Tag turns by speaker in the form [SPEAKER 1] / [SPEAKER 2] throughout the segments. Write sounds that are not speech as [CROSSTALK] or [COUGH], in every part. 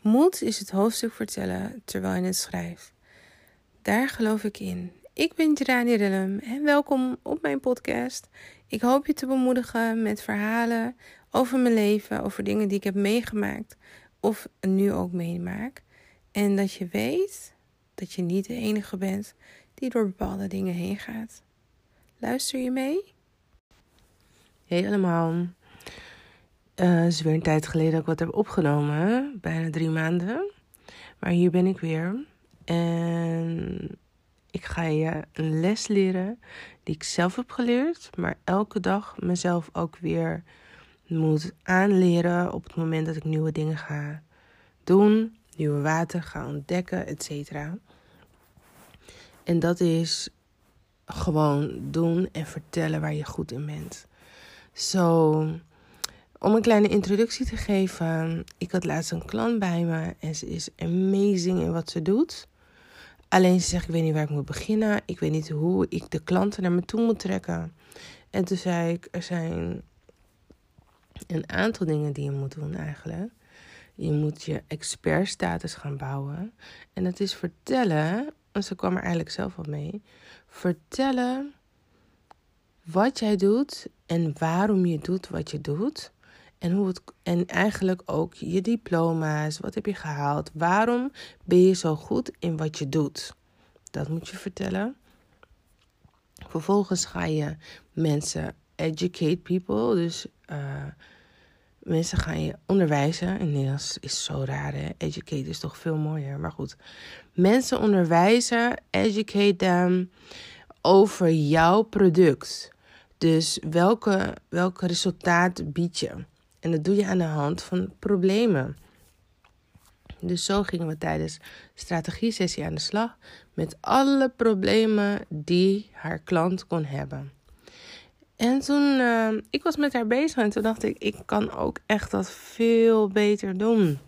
[SPEAKER 1] Moed is het hoofdstuk vertellen terwijl je het schrijft. Daar geloof ik in. Ik ben Gerani Rillem en welkom op mijn podcast. Ik hoop je te bemoedigen met verhalen over mijn leven, over dingen die ik heb meegemaakt of nu ook meemaak. En dat je weet dat je niet de enige bent die door bepaalde dingen heen gaat. Luister je mee?
[SPEAKER 2] Hey allemaal. Uh, het is weer een tijd geleden dat ik wat heb opgenomen. Bijna drie maanden. Maar hier ben ik weer. En ik ga je een les leren die ik zelf heb geleerd. Maar elke dag mezelf ook weer moet aanleren op het moment dat ik nieuwe dingen ga doen. Nieuwe water ga ontdekken, et cetera. En dat is gewoon doen en vertellen waar je goed in bent. Zo, om een kleine introductie te geven. Ik had laatst een klant bij me en ze is amazing in wat ze doet. Alleen ze zegt, ik weet niet waar ik moet beginnen. Ik weet niet hoe ik de klanten naar me toe moet trekken. En toen zei ik, er zijn een aantal dingen die je moet doen eigenlijk. Je moet je expertstatus gaan bouwen. En dat is vertellen, en ze kwam er eigenlijk zelf al mee. Vertellen wat jij doet en waarom je doet wat je doet. En, hoe het, en eigenlijk ook je diploma's. Wat heb je gehaald? Waarom ben je zo goed in wat je doet? Dat moet je vertellen. Vervolgens ga je mensen educate people. Dus uh, mensen gaan je onderwijzen. In Nederlands is zo raar, hè? Educate is toch veel mooier. Maar goed. Mensen onderwijzen, educate them over jouw product. Dus welke, welk resultaat bied je? En dat doe je aan de hand van problemen. Dus zo gingen we tijdens strategie-sessie aan de slag met alle problemen die haar klant kon hebben. En toen, uh, ik was met haar bezig en toen dacht ik, ik kan ook echt dat veel beter doen.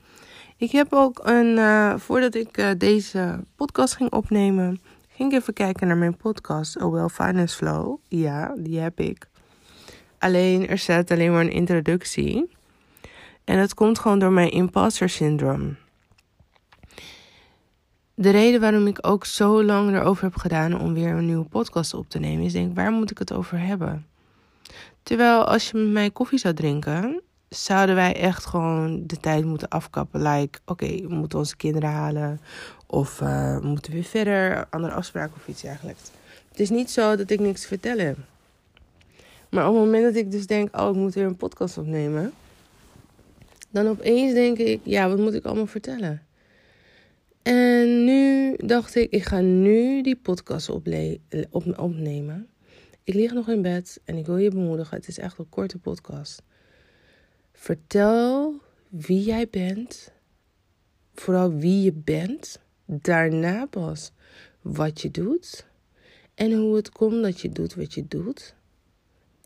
[SPEAKER 2] Ik heb ook een, uh, voordat ik uh, deze podcast ging opnemen, ging ik even kijken naar mijn podcast, Oh Well Finance Flow. Ja, die heb ik. Alleen er staat alleen maar een introductie. En dat komt gewoon door mijn imposter syndroom. De reden waarom ik ook zo lang erover heb gedaan om weer een nieuwe podcast op te nemen, is denk waar moet ik het over hebben? Terwijl als je met mij koffie zou drinken, zouden wij echt gewoon de tijd moeten afkappen. Like, oké, we moeten onze kinderen halen. Of uh, we moeten weer verder, andere afspraken of iets dergelijks. Het is niet zo dat ik niks te vertellen heb. Maar op het moment dat ik dus denk, oh, ik moet weer een podcast opnemen. Dan opeens denk ik, ja, wat moet ik allemaal vertellen? En nu dacht ik, ik ga nu die podcast op, opnemen. Ik lig nog in bed en ik wil je bemoedigen. Het is echt een korte podcast. Vertel wie jij bent. Vooral wie je bent. Daarna pas wat je doet. En hoe het komt dat je doet wat je doet.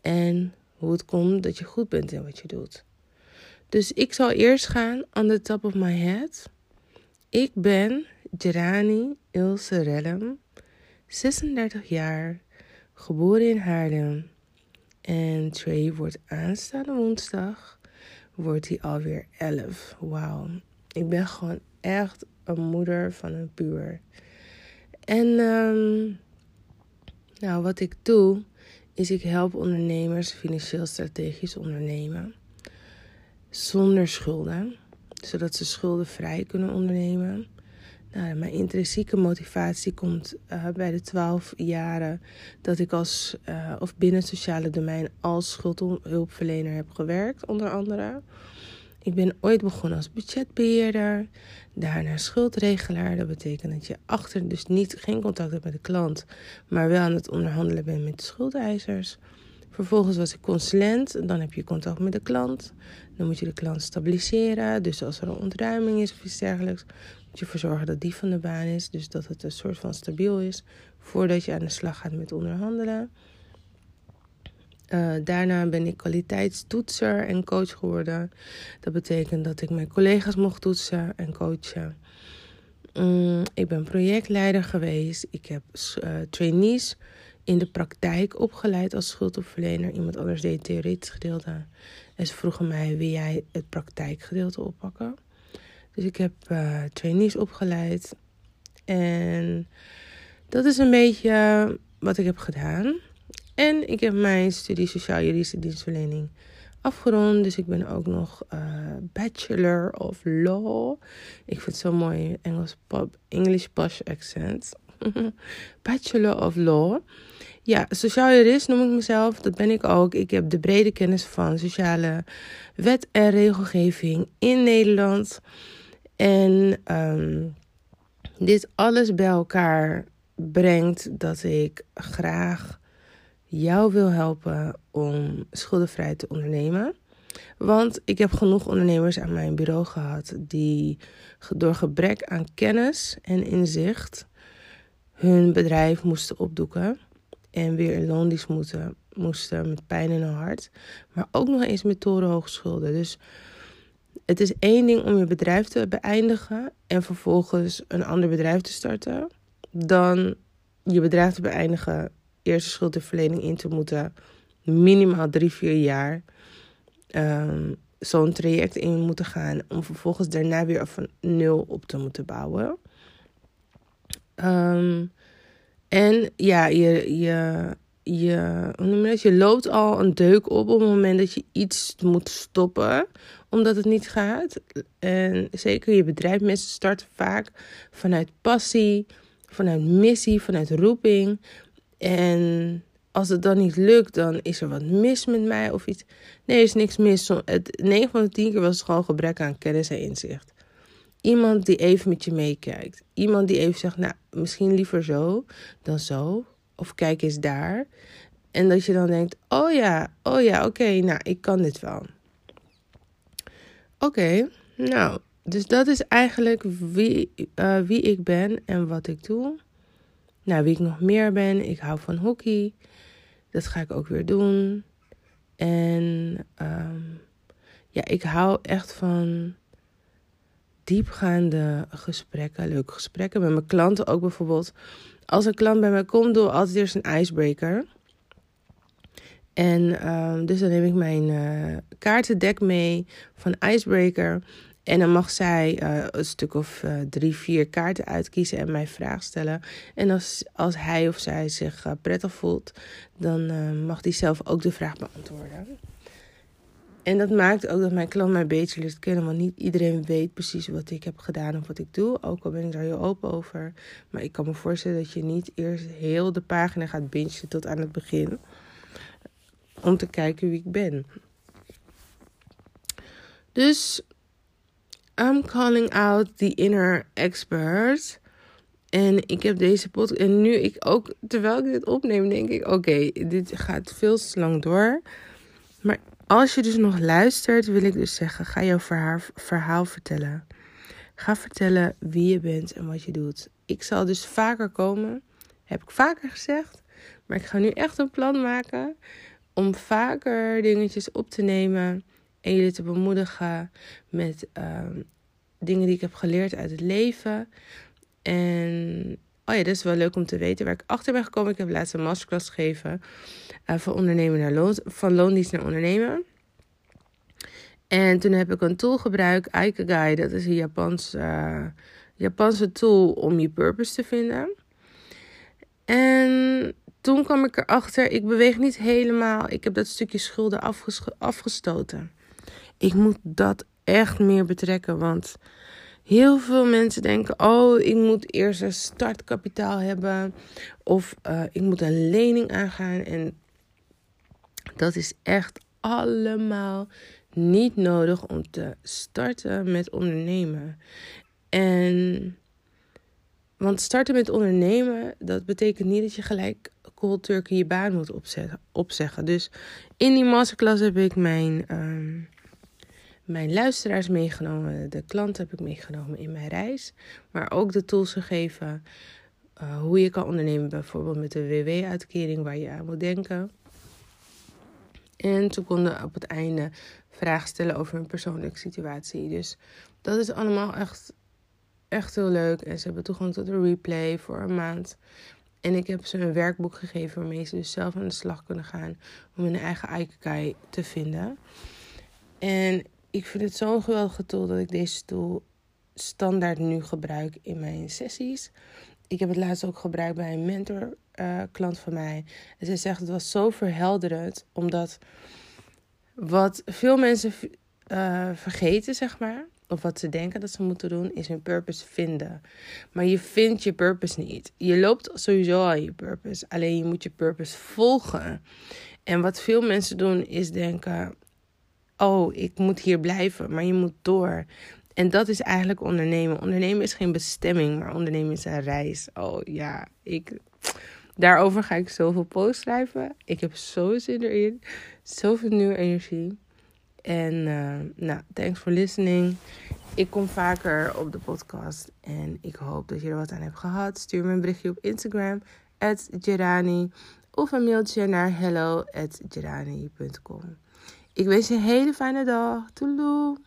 [SPEAKER 2] En hoe het komt dat je goed bent in wat je doet. Dus ik zal eerst gaan on the top of my head. Ik ben Gerani Ilse Rellem, 36 jaar, geboren in Haarlem. En Trey wordt aanstaande woensdag, wordt hij alweer 11. Wauw, ik ben gewoon echt een moeder van een puur. En um, nou, wat ik doe, is ik help ondernemers financieel strategisch ondernemen. Zonder schulden, zodat ze schuldenvrij kunnen ondernemen. Nou, mijn intrinsieke motivatie komt uh, bij de 12 jaren dat ik als, uh, of binnen het sociale domein als schuldhulpverlener heb gewerkt, onder andere. Ik ben ooit begonnen als budgetbeheerder, daarna schuldregelaar. Dat betekent dat je achter, dus niet, geen contact hebt met de klant, maar wel aan het onderhandelen bent met de schuldeisers. Vervolgens was ik consulent, dan heb je contact met de klant. Dan moet je de klant stabiliseren. Dus als er een ontruiming is of iets dergelijks, moet je ervoor zorgen dat die van de baan is. Dus dat het een soort van stabiel is voordat je aan de slag gaat met onderhandelen. Uh, daarna ben ik kwaliteitstoetser en coach geworden. Dat betekent dat ik mijn collega's mocht toetsen en coachen. Mm, ik ben projectleider geweest. Ik heb uh, trainees in de praktijk opgeleid als schuldhulpverlener. Iemand anders deed het theoretisch gedeelte. En ze vroegen mij, wil jij het praktijkgedeelte oppakken? Dus ik heb uh, trainees opgeleid. En dat is een beetje wat ik heb gedaan. En ik heb mijn studie Sociaal-Juridische Dienstverlening afgerond. Dus ik ben ook nog uh, Bachelor of Law. Ik vind het zo mooi Engels pop, English posh accent. [LAUGHS] Bachelor of Law. Ja, sociaal jurist noem ik mezelf. Dat ben ik ook. Ik heb de brede kennis van sociale wet en regelgeving in Nederland. En um, dit alles bij elkaar brengt dat ik graag jou wil helpen om schuldenvrij te ondernemen. Want ik heb genoeg ondernemers aan mijn bureau gehad die door gebrek aan kennis en inzicht hun bedrijf moesten opdoeken en weer in loondienst moeten, moesten met pijn in hun hart, maar ook nog eens met torenhoge schulden. Dus het is één ding om je bedrijf te beëindigen en vervolgens een ander bedrijf te starten, dan je bedrijf te beëindigen, eerste schuldenverlening in te moeten, minimaal drie, vier jaar um, zo'n traject in moeten gaan, om vervolgens daarna weer van nul op te moeten bouwen. Um, en ja, je, je, je, hoe noem dat? je loopt al een deuk op op het moment dat je iets moet stoppen, omdat het niet gaat. En zeker je bedrijf, mensen starten vaak vanuit passie, vanuit missie, vanuit roeping. En als het dan niet lukt, dan is er wat mis met mij of iets. Nee, er is niks mis. Het, 9 van de 10 keer was het gewoon gebrek aan kennis en inzicht. Iemand die even met je meekijkt. Iemand die even zegt, nou, misschien liever zo dan zo. Of kijk eens daar. En dat je dan denkt, oh ja, oh ja, oké, nou, ik kan dit wel. Oké, nou, dus dat is eigenlijk wie, uh, wie ik ben en wat ik doe. Nou, wie ik nog meer ben, ik hou van hockey. Dat ga ik ook weer doen. En um, ja, ik hou echt van diepgaande gesprekken, leuke gesprekken met mijn klanten ook bijvoorbeeld. Als een klant bij mij komt, doe ik altijd eerst een icebreaker. En um, dus dan neem ik mijn uh, kaartendek mee van Icebreaker. En dan mag zij uh, een stuk of uh, drie, vier kaarten uitkiezen en mij vragen stellen. En als, als hij of zij zich prettig voelt, dan mag die zelf ook de vraag beantwoorden. En dat maakt ook dat mijn klant mij beter leert kennen. Want niet iedereen weet precies wat ik heb gedaan of wat ik doe. Ook al ben ik daar heel open over. Maar ik kan me voorstellen dat je niet eerst heel de pagina gaat bingen tot aan het begin. Om te kijken wie ik ben. Dus I'm calling out the inner expert. En ik heb deze podcast. En nu ik ook, terwijl ik dit opneem, denk ik: oké, dit gaat veel te lang door. Maar als je dus nog luistert, wil ik dus zeggen: ga jouw verhaal, vertellen. Ga vertellen wie je bent en wat je doet. Ik zal dus vaker komen, heb ik vaker gezegd. Maar ik ga nu echt een plan maken om vaker dingetjes op te nemen en jullie te bemoedigen met uh, dingen die ik heb geleerd uit het leven. En oh ja, dat is wel leuk om te weten waar ik achter ben gekomen. Ik heb laatst een masterclass gegeven uh, van ondernemen naar loon, van loondienst naar ondernemen. En toen heb ik een tool gebruikt, Aikagai. Dat is een Japans, uh, Japanse tool om je purpose te vinden. En toen kwam ik erachter, ik beweeg niet helemaal. Ik heb dat stukje schulden afgestoten. Ik moet dat echt meer betrekken, want heel veel mensen denken: oh, ik moet eerst een startkapitaal hebben of uh, ik moet een lening aangaan. En dat is echt allemaal niet nodig om te starten met ondernemen. En want starten met ondernemen, dat betekent niet dat je gelijk cold turkey je baan moet opzeggen. Dus in die masterclass heb ik mijn, ehm, mijn luisteraars meegenomen, de klanten heb ik meegenomen in mijn reis. Maar ook de tools gegeven uh, hoe je kan ondernemen, bijvoorbeeld met de WW-uitkering waar je aan moet denken. En toen konden op het einde vragen stellen over hun persoonlijke situatie. Dus dat is allemaal echt, echt heel leuk. En ze hebben toegang tot de replay voor een maand. En ik heb ze een werkboek gegeven waarmee ze dus zelf aan de slag kunnen gaan om hun eigen Aikikai te vinden. En ik vind het zo'n geweldige tool dat ik deze tool standaard nu gebruik in mijn sessies. Ik heb het laatst ook gebruikt bij een mentor uh, klant van mij. En zij zegt het was zo verhelderend, omdat wat veel mensen uh, vergeten, zeg maar, of wat ze denken dat ze moeten doen, is hun purpose vinden. Maar je vindt je purpose niet. Je loopt sowieso al je purpose, alleen je moet je purpose volgen. En wat veel mensen doen, is denken: oh, ik moet hier blijven, maar je moet door. En dat is eigenlijk ondernemen. Ondernemen is geen bestemming, maar ondernemen is een reis. Oh ja, ik. Daarover ga ik zoveel posts schrijven. Ik heb zo zin erin. Zoveel nieuwe energie. En uh, nou, thanks for listening. Ik kom vaker op de podcast. En ik hoop dat je er wat aan hebt gehad. Stuur me een berichtje op Instagram. Gerani. Of een mailtje naar hello Ik wens je een hele fijne dag. Toeloe.